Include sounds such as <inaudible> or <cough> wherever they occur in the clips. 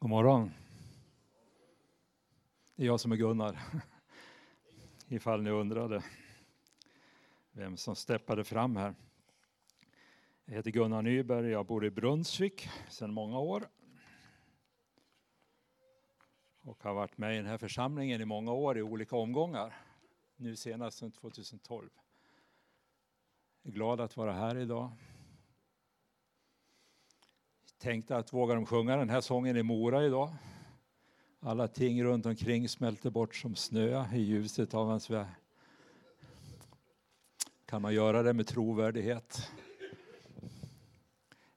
God morgon. Det är jag som är Gunnar. <laughs> Ifall ni undrade vem som steppade fram här. Jag heter Gunnar Nyberg, jag bor i Brunnsvik sedan många år. Och har varit med i den här församlingen i många år i olika omgångar. Nu senast sedan 2012. Jag är glad att vara här idag tänkte att vågar de sjunga den här sången i Mora idag? Alla ting runt omkring smälter bort som snö i ljuset av hans värld. Kan man göra det med trovärdighet?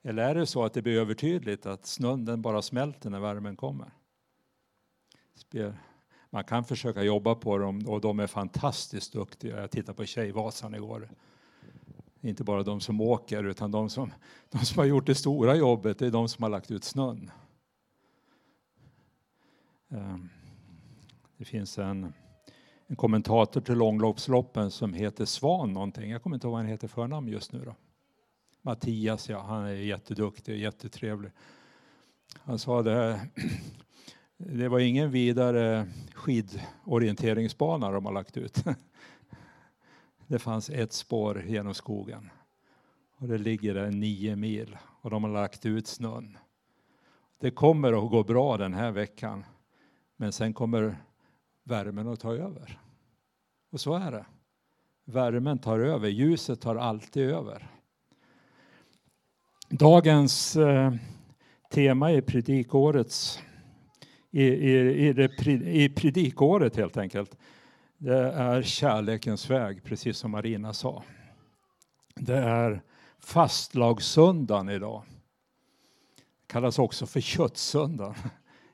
Eller är det så att det blir övertydligt att snön den bara smälter när värmen kommer? Man kan försöka jobba på dem och de är fantastiskt duktiga. Jag tittade på Tjejvasan igår inte bara de som åker utan de som, de som har gjort det stora jobbet, det är de som har lagt ut snön. Ehm, det finns en, en kommentator till långloppsloppen som heter Svan någonting. Jag kommer inte ihåg vad han heter förnamn just nu. Då. Mattias, ja, han är jätteduktig och jättetrevlig. Han sa det, <clears throat> det var ingen vidare skidorienteringsbana de har lagt ut. <laughs> Det fanns ett spår genom skogen. Och det ligger där nio mil och de har lagt ut snön. Det kommer att gå bra den här veckan. Men sen kommer värmen att ta över. Och så är det. Värmen tar över, ljuset tar alltid över. Dagens eh, tema i predikårets i, i, i, det, i predikåret helt enkelt det är kärlekens väg, precis som Marina sa. Det är fastlagssöndagen idag. Det kallas också för köttsöndagen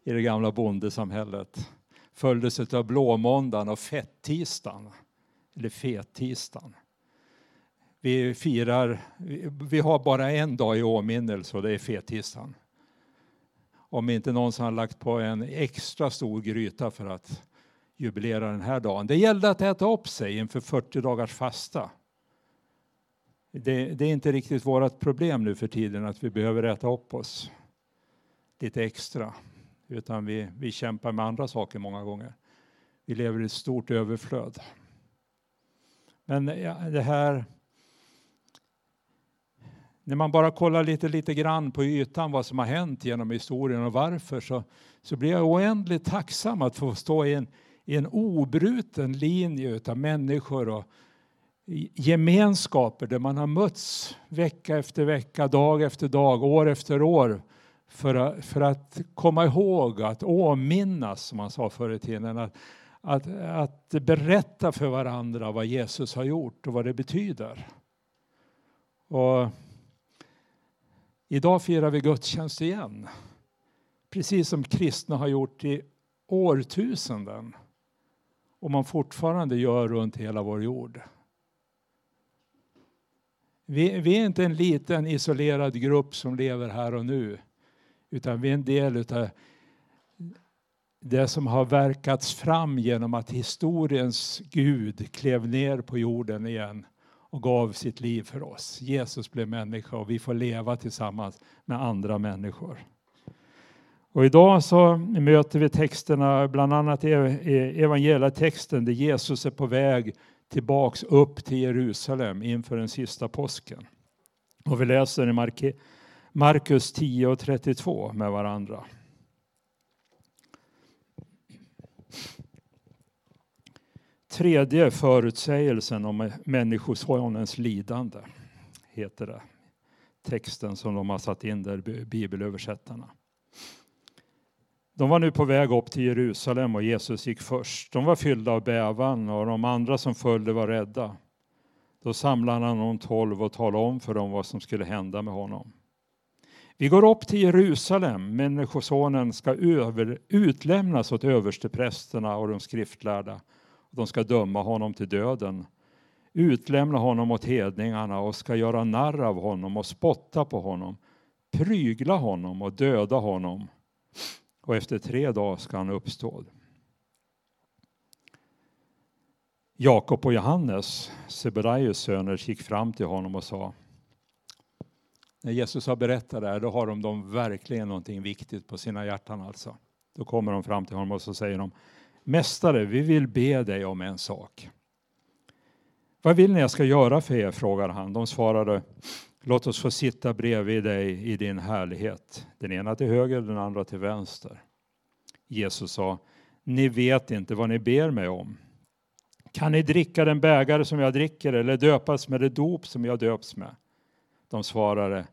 i det gamla bondesamhället. Följdes av blåmåndagen och fettisdagen, eller fettisdagen. Vi firar, vi har bara en dag i åminnelse och det är fettisdagen. Om inte någon har lagt på en extra stor gryta för att jubilera den här dagen. Det gällde att äta upp sig inför 40 dagars fasta. Det, det, är inte riktigt vårt problem nu för tiden att vi behöver äta upp oss lite extra. Utan vi, vi kämpar med andra saker många gånger. Vi lever i ett stort överflöd. Men ja, det här... När man bara kollar lite, lite grann på ytan vad som har hänt genom historien och varför så, så blir jag oändligt tacksam att få stå i en, i en obruten linje av människor och gemenskaper där man har mötts vecka efter vecka, dag efter dag, år efter år för att, för att komma ihåg, att åminnas, som man sa förr i tiden, att, att, att berätta för varandra vad Jesus har gjort och vad det betyder. Och idag firar vi gudstjänst igen, precis som kristna har gjort i årtusenden och man fortfarande gör runt hela vår jord. Vi, vi, är inte en liten isolerad grupp som lever här och nu, utan vi är en del av det som har verkats fram genom att historiens Gud klev ner på jorden igen och gav sitt liv för oss. Jesus blev människa och vi får leva tillsammans med andra människor. Och idag så möter vi texterna, bland annat e-, e-, evangelietexten där Jesus är på väg tillbaks upp till Jerusalem inför den sista påsken. Och vi läser i Markus 10 och 32 med varandra. Tredje förutsägelsen om Människosonens lidande heter det. Texten som de har satt in där, bibelöversättarna. De var nu på väg upp till Jerusalem och Jesus gick först. De var fyllda av bävan och de andra som följde var rädda. Då samlade han de tolv och talade om för dem vad som skulle hända med honom. Vi går upp till Jerusalem. Människosonen ska över, utlämnas åt översteprästerna och de skriftlärda. De ska döma honom till döden, utlämna honom åt hedningarna och ska göra narr av honom och spotta på honom, prygla honom och döda honom och efter tre dagar ska han uppstå. Jakob och Johannes, Sebedaios söner, gick fram till honom och sa När Jesus har berättat det här, då har de, de verkligen någonting viktigt på sina hjärtan alltså. Då kommer de fram till honom och så säger de Mästare, vi vill be dig om en sak. Vad vill ni jag ska göra för er? frågar han. De svarade Låt oss få sitta bredvid dig i din härlighet. Den ena till höger, den andra till vänster. Jesus sa Ni vet inte vad ni ber mig om. Kan ni dricka den bägare som jag dricker eller döpas med det dop som jag döps med? De svarade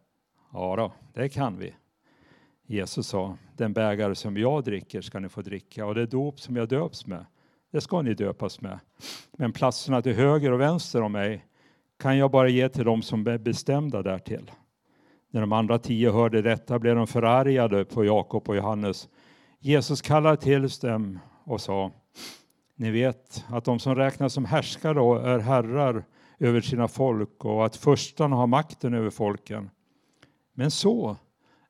Ja då, det kan vi. Jesus sa, den bägare som jag dricker ska ni få dricka och det dop som jag döps med, det ska ni döpas med. Men platserna till höger och vänster om mig kan jag bara ge till dem som är bestämda därtill. När de andra tio hörde detta blev de förargade på Jakob och Johannes. Jesus kallade till dem och sa, ni vet att de som räknas som härskare är herrar över sina folk och att förstarna har makten över folken. Men så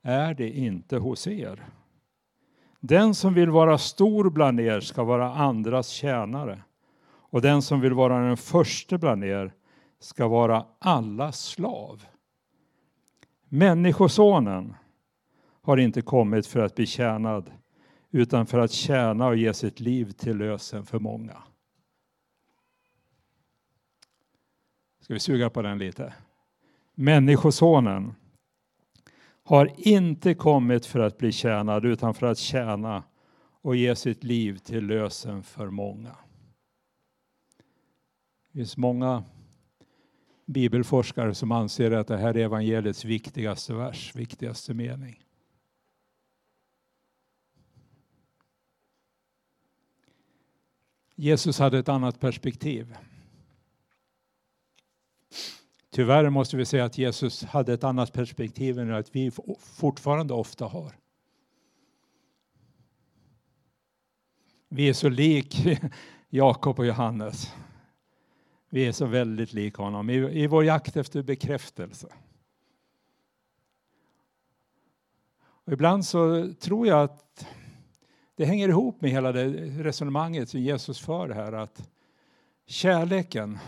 är det inte hos er. Den som vill vara stor bland er ska vara andras tjänare och den som vill vara den första bland er ska vara alla slav. Människosonen har inte kommit för att bli tjänad utan för att tjäna och ge sitt liv till lösen för många. Ska vi suga på den lite? Människosonen har inte kommit för att bli tjänad utan för att tjäna och ge sitt liv till lösen för många. Det finns många bibelforskare som anser att det här är evangeliets viktigaste vers, viktigaste mening. Jesus hade ett annat perspektiv. Tyvärr måste vi säga att Jesus hade ett annat perspektiv än att vi fortfarande ofta har. Vi är så lik <laughs> Jakob och Johannes. Vi är så väldigt lika honom i, i vår jakt efter bekräftelse. Och ibland så tror jag att det hänger ihop med hela det resonemanget som Jesus för här att kärleken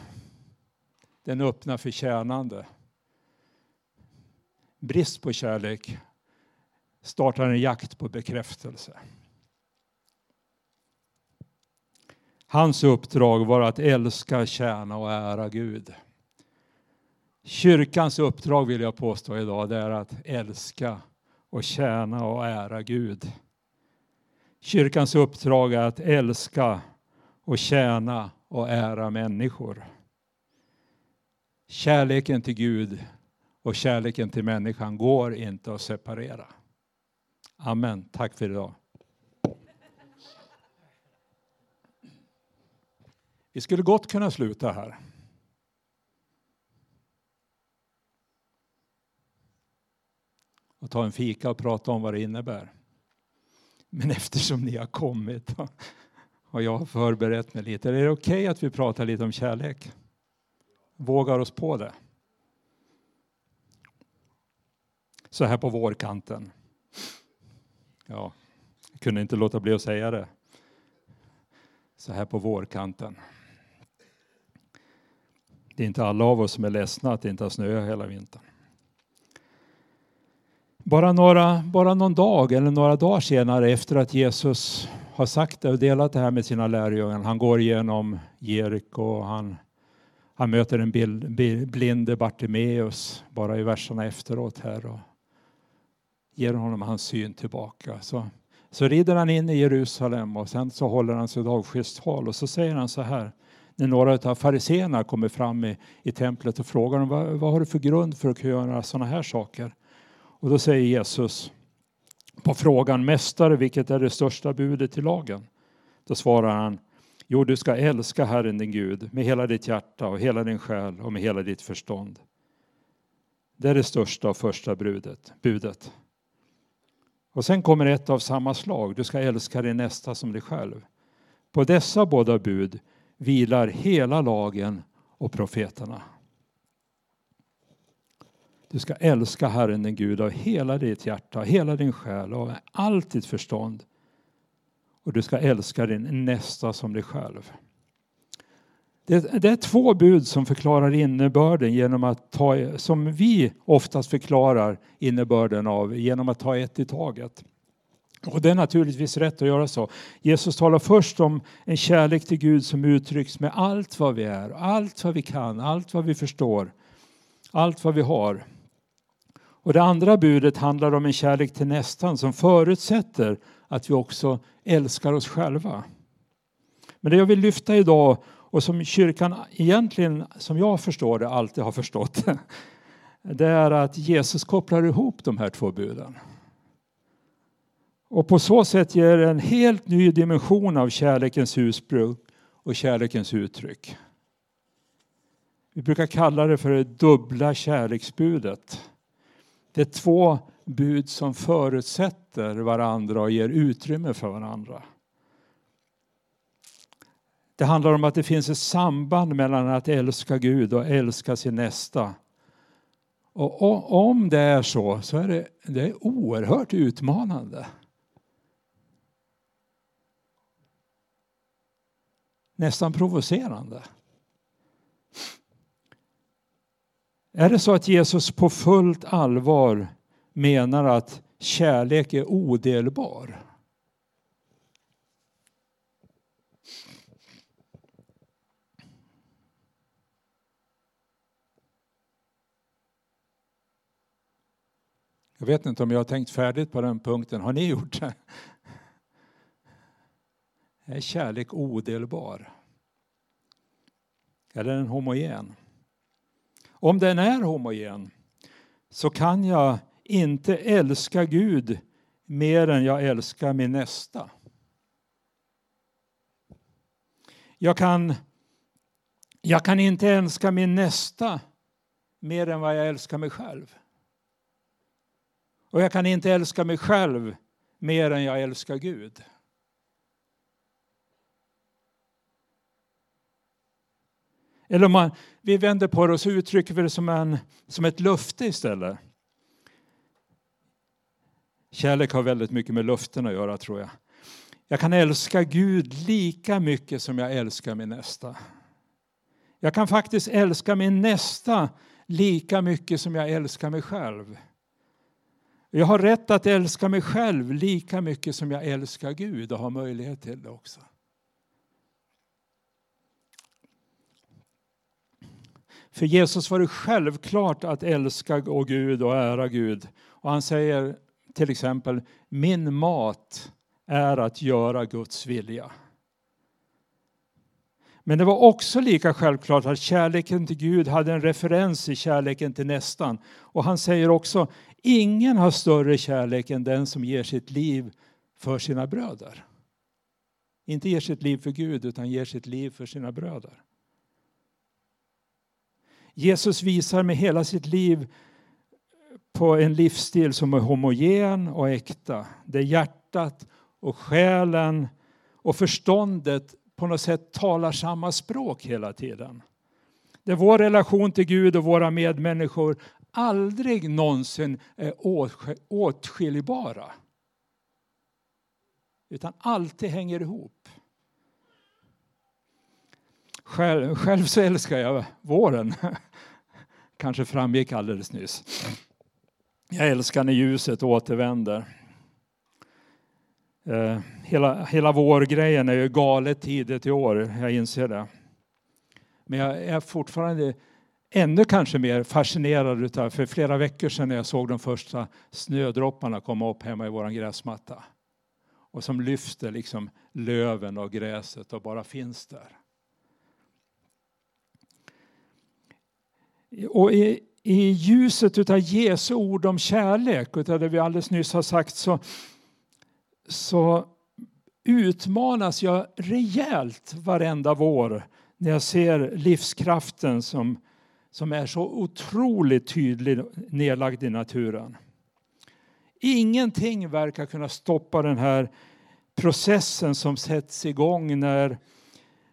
den öppnar för tjänande. Brist på kärlek startar en jakt på bekräftelse. Hans uppdrag var att älska, tjäna och ära Gud. Kyrkans uppdrag vill jag påstå idag, det är att älska och tjäna och ära Gud. Kyrkans uppdrag är att älska och tjäna och ära människor. Kärleken till Gud och kärleken till människan går inte att separera. Amen. Tack för idag. Vi skulle gott kunna sluta här. Och ta en fika och prata om vad det innebär. Men eftersom ni har kommit och jag har förberett mig lite, är det okej okay att vi pratar lite om kärlek? Vågar oss på det? Så här på vårkanten. Ja, jag kunde inte låta bli att säga det. Så här på vårkanten. Det är inte alla av oss som är ledsna att det inte har snöat hela vintern. Bara, några, bara någon dag eller några dagar senare efter att Jesus har sagt det och delat det här med sina lärjungar. Han går igenom Jeriko han, han möter en blinde Bartimeus bara i verserna efteråt här och ger honom hans syn tillbaka. Så, så rider han in i Jerusalem och sen så håller han sitt avskedstal och så säger han så här när några av fariseerna kommer fram i, i templet och frågar dem vad, vad har du för grund för att kunna göra sådana här saker? Och då säger Jesus på frågan Mästare, vilket är det största budet i lagen? Då svarar han Jo, du ska älska Herren din Gud med hela ditt hjärta och hela din själ och med hela ditt förstånd. Det är det största och första budet. budet. Och sen kommer ett av samma slag. Du ska älska din nästa som dig själv. På dessa båda bud vilar hela lagen och profeterna. Du ska älska Herren din Gud av hela ditt hjärta, hela din själ och med allt ditt förstånd. Och du ska älska din nästa som dig själv. Det, det, är två bud som förklarar innebörden genom att ta, som vi oftast förklarar innebörden av genom att ta ett i taget. Och det är naturligtvis rätt att göra så. Jesus talar först om en kärlek till Gud som uttrycks med allt vad vi är, allt vad vi kan, allt vad vi förstår, allt vad vi har. Och det andra budet handlar om en kärlek till nästan som förutsätter att vi också älskar oss själva. Men det jag vill lyfta idag och som kyrkan egentligen, som jag förstår det, alltid har förstått <laughs> det är att Jesus kopplar ihop de här två buden. Och på så sätt ger en helt ny dimension av kärlekens ursprung och kärlekens uttryck. Vi brukar kalla det för det dubbla kärleksbudet. Det är två bud som förutsätter varandra och ger utrymme för varandra. Det handlar om att det finns ett samband mellan att älska Gud och älska sin nästa. Och om det är så, så är det, det är oerhört utmanande. Nästan provocerande. Är det så att Jesus på fullt allvar menar att kärlek är odelbar? Jag vet inte om jag har tänkt färdigt på den punkten. Har ni gjort det? Är kärlek odelbar? Eller är den homogen? Om den är homogen så kan jag inte älska Gud mer än jag älskar min nästa. Jag kan, jag kan inte älska min nästa mer än vad jag älskar mig själv. Och jag kan inte älska mig själv mer än jag älskar Gud. Eller om man, vi vänder på det och så uttrycker vi det som, en, som ett löfte istället. Kärlek har väldigt mycket med löften att göra tror jag. Jag kan älska Gud lika mycket som jag älskar min nästa. Jag kan faktiskt älska min nästa lika mycket som jag älskar mig själv. Jag har rätt att älska mig själv lika mycket som jag älskar Gud och har möjlighet till det också. För Jesus var det självklart att älska och Gud och ära Gud. Och han säger till exempel, min mat är att göra Guds vilja. Men det var också lika självklart att kärleken till Gud hade en referens i kärleken till nästan. Och han säger också, ingen har större kärlek än den som ger sitt liv för sina bröder. Inte ger sitt liv för Gud, utan ger sitt liv för sina bröder. Jesus visar med hela sitt liv på en livsstil som är homogen och äkta. Där hjärtat och själen och förståndet på något sätt talar samma språk hela tiden. Där vår relation till Gud och våra medmänniskor aldrig någonsin är åtskiljbara. Utan alltid hänger ihop. Själv, själv så älskar jag våren. <laughs> Kanske framgick alldeles nyss. Jag älskar när ljuset återvänder. Eh, hela, hela vårgrejen är ju galet tidigt i år, jag inser det. Men jag är fortfarande ännu kanske mer fascinerad utav, för flera veckor sedan när jag såg de första snödropparna komma upp hemma i vår gräsmatta. Och som lyfter liksom löven och gräset och bara finns där. Och i, i ljuset av Jesu ord om kärlek, utav det vi alldeles nyss har sagt, så, så utmanas jag rejält varenda vår när jag ser livskraften som, som är så otroligt tydlig nedlagd i naturen. Ingenting verkar kunna stoppa den här processen som sätts igång när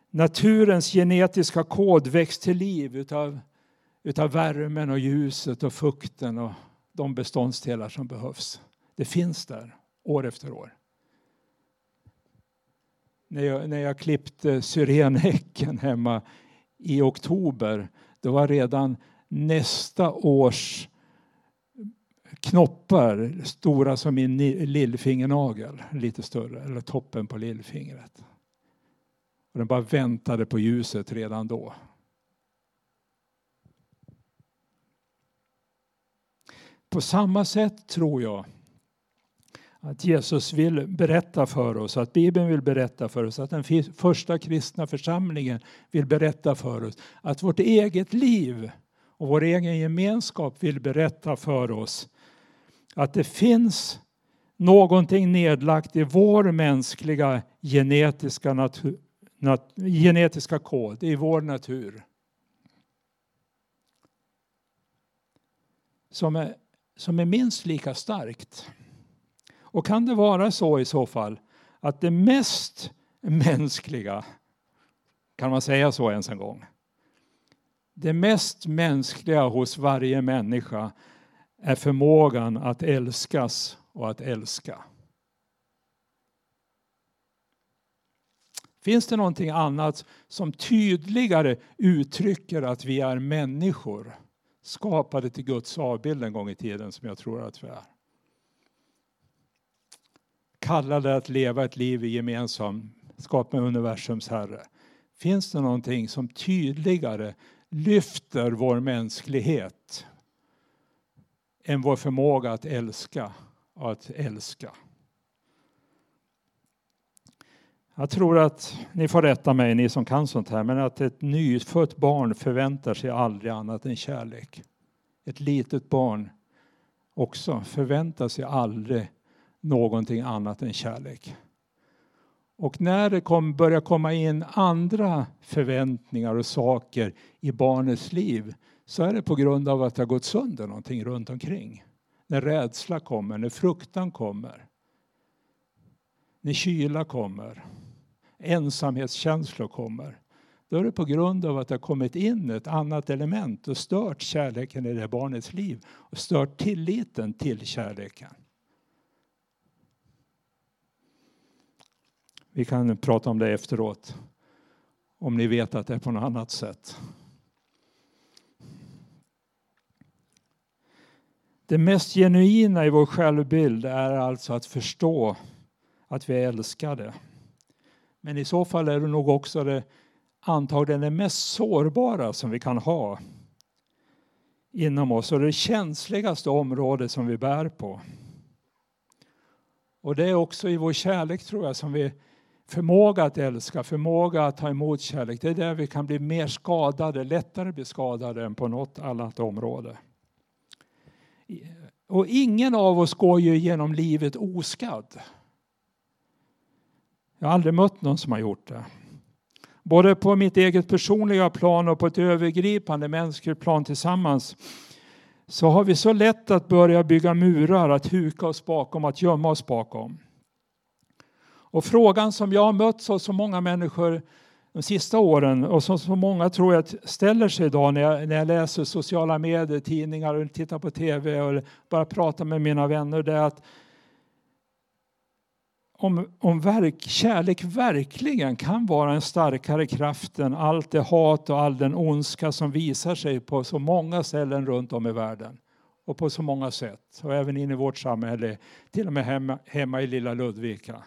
naturens genetiska kod väcks till liv utav utav värmen och ljuset och fukten och de beståndsdelar som behövs. Det finns där år efter år. När jag, när jag klippte syrenhäcken hemma i oktober, det var redan nästa års knoppar stora som min lillfingernagel, lite större, eller toppen på lillfingret. Och den bara väntade på ljuset redan då. På samma sätt tror jag att Jesus vill berätta för oss, att Bibeln vill berätta för oss, att den första kristna församlingen vill berätta för oss, att vårt eget liv och vår egen gemenskap vill berätta för oss att det finns någonting nedlagt i vår mänskliga genetiska, natur, nat, genetiska kod, i vår natur. Som är, som är minst lika starkt. Och kan det vara så i så fall att det mest mänskliga, kan man säga så ens en gång? Det mest mänskliga hos varje människa är förmågan att älskas och att älska. Finns det någonting annat som tydligare uttrycker att vi är människor skapade till Guds avbild en gång i tiden som jag tror att vi är? Kallade att leva ett liv i gemenskap med universums Herre. Finns det någonting som tydligare lyfter vår mänsklighet än vår förmåga att älska och att älska. Jag tror att ni får rätta mig, ni som kan sånt här, men att ett nyfött barn förväntar sig aldrig annat än kärlek. Ett litet barn också förväntar sig aldrig någonting annat än kärlek. Och när det kom, börjar komma in andra förväntningar och saker i barnets liv så är det på grund av att det har gått sönder någonting runt omkring. När rädsla kommer, när fruktan kommer, när kyla kommer, ensamhetskänslor kommer. Då är det på grund av att det har kommit in ett annat element och stört kärleken i det barnets liv och stört tilliten till kärleken. Vi kan prata om det efteråt, om ni vet att det är på något annat sätt. Det mest genuina i vår självbild är alltså att förstå att vi är älskade. Men i så fall är det nog också det antagligen det mest sårbara som vi kan ha inom oss och det känsligaste området som vi bär på. Och det är också i vår kärlek tror jag som vi förmåga att älska, förmåga att ta emot kärlek. Det är där vi kan bli mer skadade, lättare bli skadade än på något annat område. Och ingen av oss går ju genom livet oskadd. Jag har aldrig mött någon som har gjort det. Både på mitt eget personliga plan och på ett övergripande mänskligt plan tillsammans så har vi så lätt att börja bygga murar, att huka oss bakom, att gömma oss bakom. Och frågan som jag har mött av så många människor de sista åren och som så många tror jag ställer sig idag när jag, när jag läser sociala medier, tidningar och tittar på tv och bara pratar med mina vänner det är att om, om verk, kärlek verkligen kan vara en starkare kraft än allt det hat och all den ondska som visar sig på så många ställen runt om i världen och på så många sätt och även in i vårt samhälle, till och med hemma, hemma i lilla Ludvika.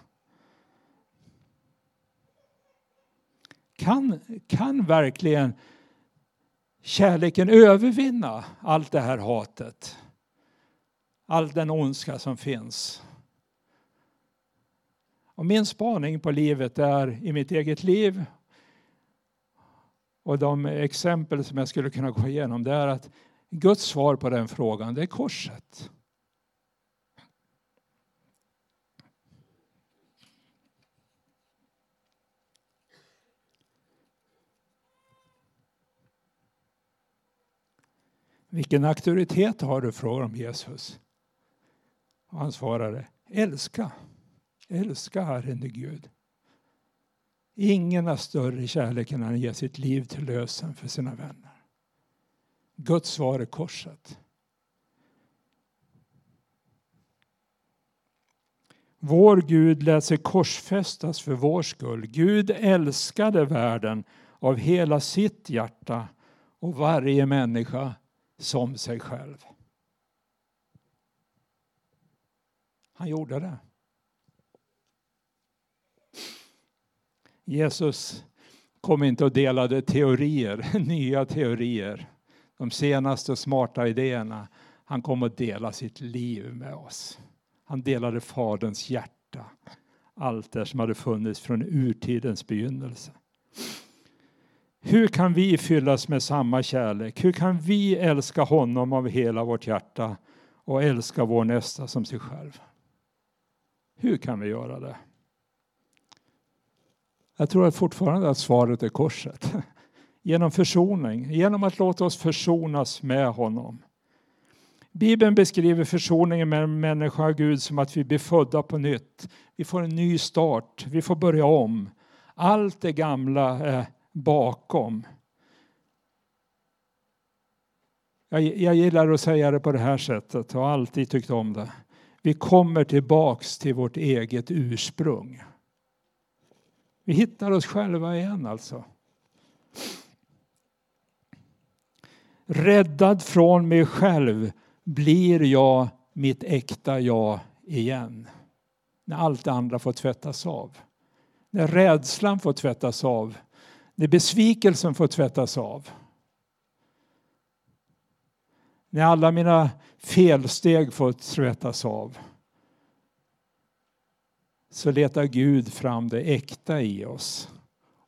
Kan, kan verkligen kärleken övervinna allt det här hatet? All den ondska som finns. Och min spaning på livet är i mitt eget liv och de exempel som jag skulle kunna gå igenom det är att Guds svar på den frågan det är korset. Vilken auktoritet har du? frågar om Jesus. Och han svarade, älska. Älska Herren din Gud. Ingen har större kärlek än att ge sitt liv till lösen för sina vänner. Guds svar är korset. Vår Gud lät sig korsfästas för vår skull. Gud älskade världen av hela sitt hjärta och varje människa som sig själv. Han gjorde det. Jesus kom inte och delade teorier, <laughs> nya teorier, de senaste smarta idéerna. Han kom att dela sitt liv med oss. Han delade Faderns hjärta, allt det som hade funnits från urtidens begynnelse. Hur kan vi fyllas med samma kärlek? Hur kan vi älska honom av hela vårt hjärta och älska vår nästa som sig själv? Hur kan vi göra det? Jag tror att fortfarande att svaret är korset. <laughs> Genom försoning, genom att låta oss försonas med honom. Bibeln beskriver försoningen med människa och Gud som att vi blir födda på nytt. Vi får en ny start, vi får börja om. Allt det gamla är bakom. Jag, jag gillar att säga det på det här sättet och har alltid tyckt om det. Vi kommer tillbaks till vårt eget ursprung. Vi hittar oss själva igen alltså. Räddad från mig själv blir jag mitt äkta jag igen. När allt det andra får tvättas av. När rädslan får tvättas av. När besvikelsen får tvättas av. När alla mina felsteg får tvättas av. Så letar Gud fram det äkta i oss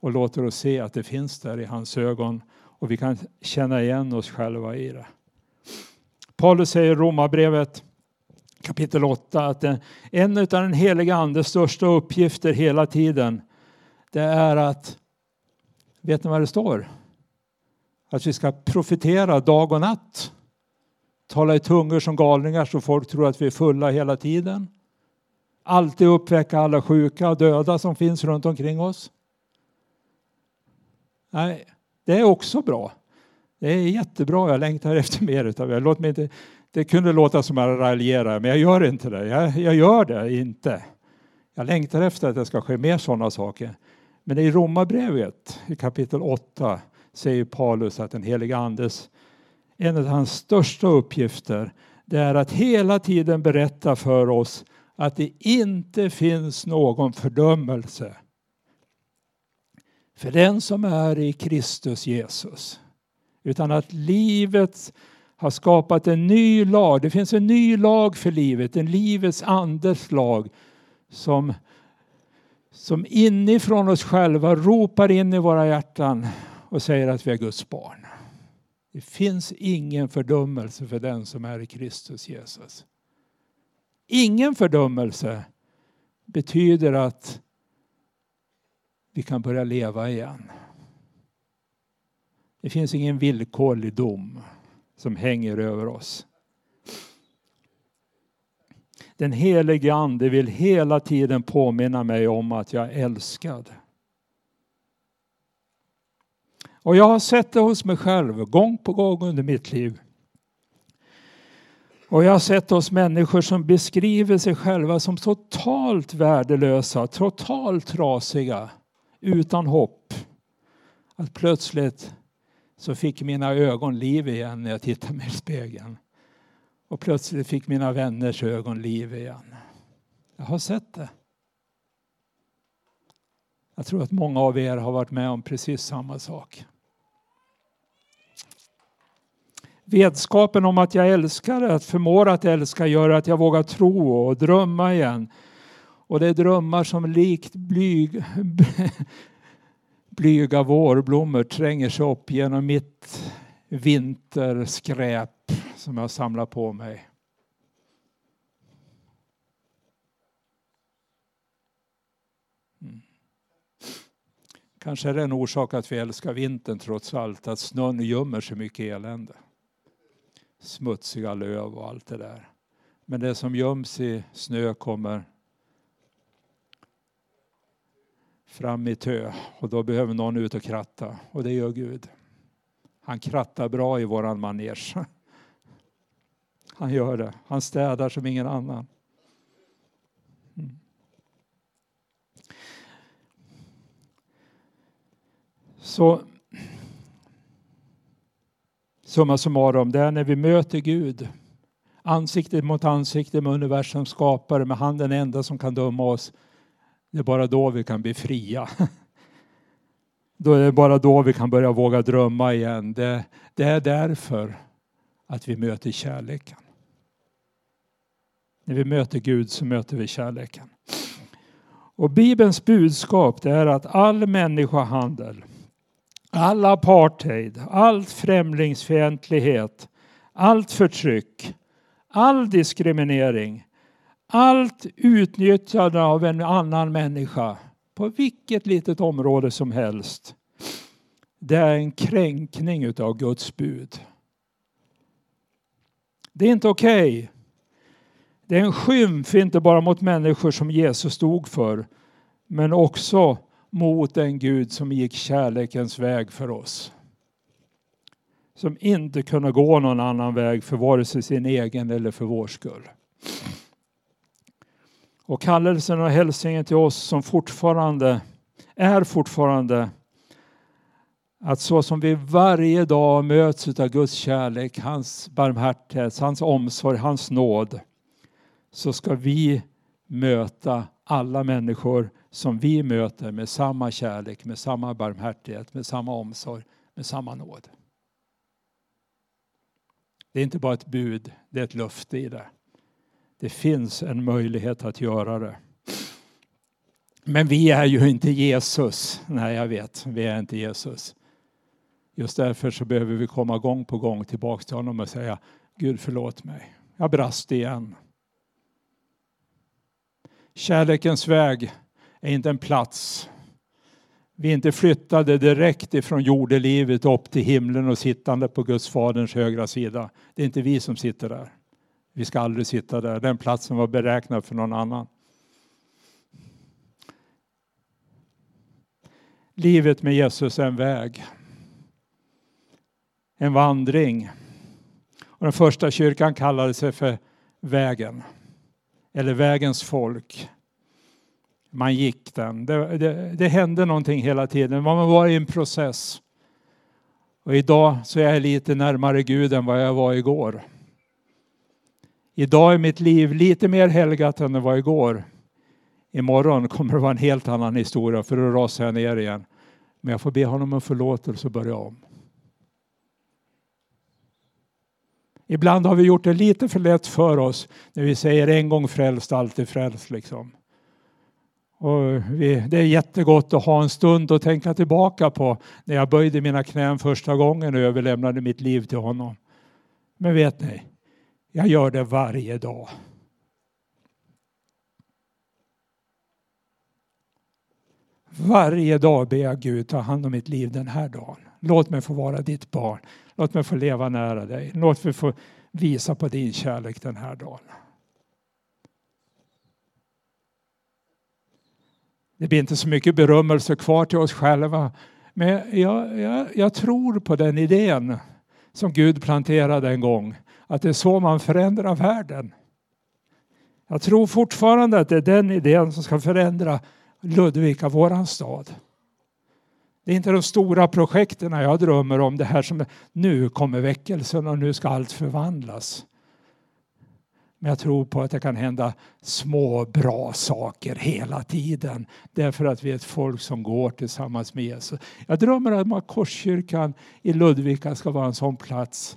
och låter oss se att det finns där i hans ögon och vi kan känna igen oss själva i det. Paulus säger i Romarbrevet kapitel 8 att en av den heliga andes största uppgifter hela tiden det är att, vet ni vad det står? Att vi ska profetera dag och natt. Tala i tungor som galningar så folk tror att vi är fulla hela tiden. Alltid uppväcka alla sjuka och döda som finns runt omkring oss. Nej, det är också bra. Det är jättebra, jag längtar efter mer utav det. Låt mig inte, det kunde låta som att jag raljerar, men jag gör inte det. Jag, jag gör det inte. Jag längtar efter att det ska ske mer sådana saker. Men i Romarbrevet i kapitel 8 säger Paulus att den helige Andes en av hans största uppgifter det är att hela tiden berätta för oss att det inte finns någon fördömelse för den som är i Kristus Jesus. Utan att livet har skapat en ny lag. Det finns en ny lag för livet, en livets andes lag som, som inifrån oss själva ropar in i våra hjärtan och säger att vi är Guds barn. Det finns ingen fördömelse för den som är i Kristus Jesus. Ingen fördömelse betyder att vi kan börja leva igen. Det finns ingen villkorlig dom som hänger över oss. Den helige Ande vill hela tiden påminna mig om att jag är älskad. Och jag har sett det hos mig själv gång på gång under mitt liv. Och jag har sett oss människor som beskriver sig själva som totalt värdelösa, totalt trasiga, utan hopp. Att plötsligt så fick mina ögon liv igen när jag tittade mig i spegeln. Och plötsligt fick mina vänners ögon liv igen. Jag har sett det. Jag tror att många av er har varit med om precis samma sak. Vetskapen om att jag älskar, att förmår att älska gör att jag vågar tro och drömma igen. Och det är drömmar som likt blyg, blyga vårblommor tränger sig upp genom mitt vinterskräp som jag samlar på mig. Mm. Kanske är det en orsak att vi älskar vintern trots allt, att snön gömmer så mycket elände smutsiga löv och allt det där. Men det som göms i snö kommer fram i tö och då behöver någon ut och kratta och det gör Gud. Han krattar bra i våran manege. Han gör det. Han städar som ingen annan. Mm. Så summa summarum, det är när vi möter Gud ansikte mot ansikte med universums skapare, med han den enda som kan döma oss. Det är bara då vi kan bli fria. <laughs> Då är det bara då vi kan börja våga drömma igen. Det, det är därför att vi möter kärleken. När vi möter Gud så möter vi kärleken. Och Bibelns budskap är att all människohandel, all apartheid, all främlingsfientlighet, allt förtryck, all diskriminering, allt utnyttjande av en annan människa på vilket litet område som helst. Det är en kränkning utav Guds bud. Det är inte okej. Okay. Det är en skymf, inte bara mot människor som Jesus stod för, men också mot den Gud som gick kärlekens väg för oss. Som inte kunde gå någon annan väg för vare sig sin egen eller för vår skull. Och kallelsen och hälsningen till oss som fortfarande är fortfarande att så som vi varje dag möts av Guds kärlek, hans barmhärtighet, hans omsorg, hans nåd så ska vi möta alla människor som vi möter med samma kärlek, med samma barmhärtighet, med samma omsorg, med samma nåd. Det är inte bara ett bud, det är ett löfte i det. Det finns en möjlighet att göra det. Men vi är ju inte Jesus. Nej, jag vet, vi är inte Jesus. Just därför så behöver vi komma gång på gång tillbaka till honom och säga Gud förlåt mig. Jag brast igen. Kärlekens väg är inte en plats. Vi är inte flyttade direkt ifrån jordelivet upp till himlen och sittande på Guds faderns högra sida. Det är inte vi som sitter där. Vi ska aldrig sitta där. Den platsen var beräknad för någon annan. Livet med Jesus är en väg. En vandring. Och den första kyrkan kallade sig för vägen. Eller vägens folk. Man gick den. Det, det, det hände någonting hela tiden. Man var i en process. Och idag så är jag lite närmare Gud än vad jag var igår. Idag är mitt liv lite mer helgat än det var igår. Imorgon kommer det vara en helt annan historia för då rasar jag ner igen. Men jag får be honom om förlåtelse och börja om. Ibland har vi gjort det lite för lätt för oss när vi säger en gång frälst, alltid frälst. Liksom. Och vi, det är jättegott att ha en stund att tänka tillbaka på när jag böjde mina knän första gången och överlämnade mitt liv till honom. Men vet ni, jag gör det varje dag. Varje dag ber jag Gud ta hand om mitt liv den här dagen. Låt mig få vara ditt barn. Låt mig få leva nära dig. Låt mig få visa på din kärlek den här dagen. Det blir inte så mycket berömmelse kvar till oss själva. Men jag, jag, jag tror på den idén som Gud planterade en gång att det är så man förändrar världen. Jag tror fortfarande att det är den idén som ska förändra Ludvika, våran stad. Det är inte de stora projekten jag drömmer om, det här som nu kommer väckelsen och nu ska allt förvandlas. Men jag tror på att det kan hända små bra saker hela tiden. Därför att vi är ett folk som går tillsammans med Jesus. Jag drömmer om att Korskyrkan i Ludvika ska vara en sån plats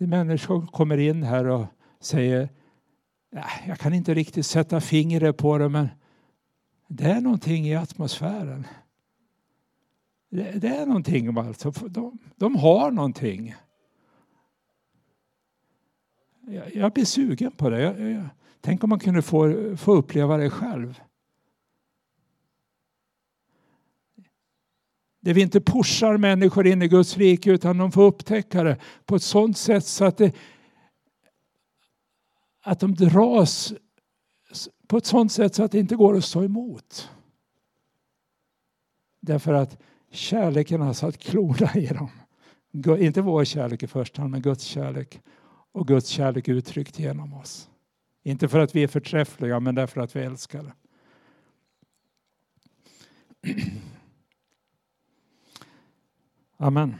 det är människor kommer in här och säger äh, jag kan inte riktigt sätta fingret på det men det är någonting i atmosfären. Det, det är någonting alltså. De, de har någonting. Jag, jag blir sugen på det. Jag, jag, tänk om man kunde få, få uppleva det själv. Där vi inte pushar människor in i Guds rike utan de får upptäcka det på ett sådant sätt så att, det, att de dras på ett sådant sätt så att det inte går att stå emot. Därför att kärleken har satt klorna i dem. Inte vår kärlek i första hand, men Guds kärlek. Och Guds kärlek uttryckt genom oss. Inte för att vi är förträffliga, men därför att vi älskar. <clears throat> Amen.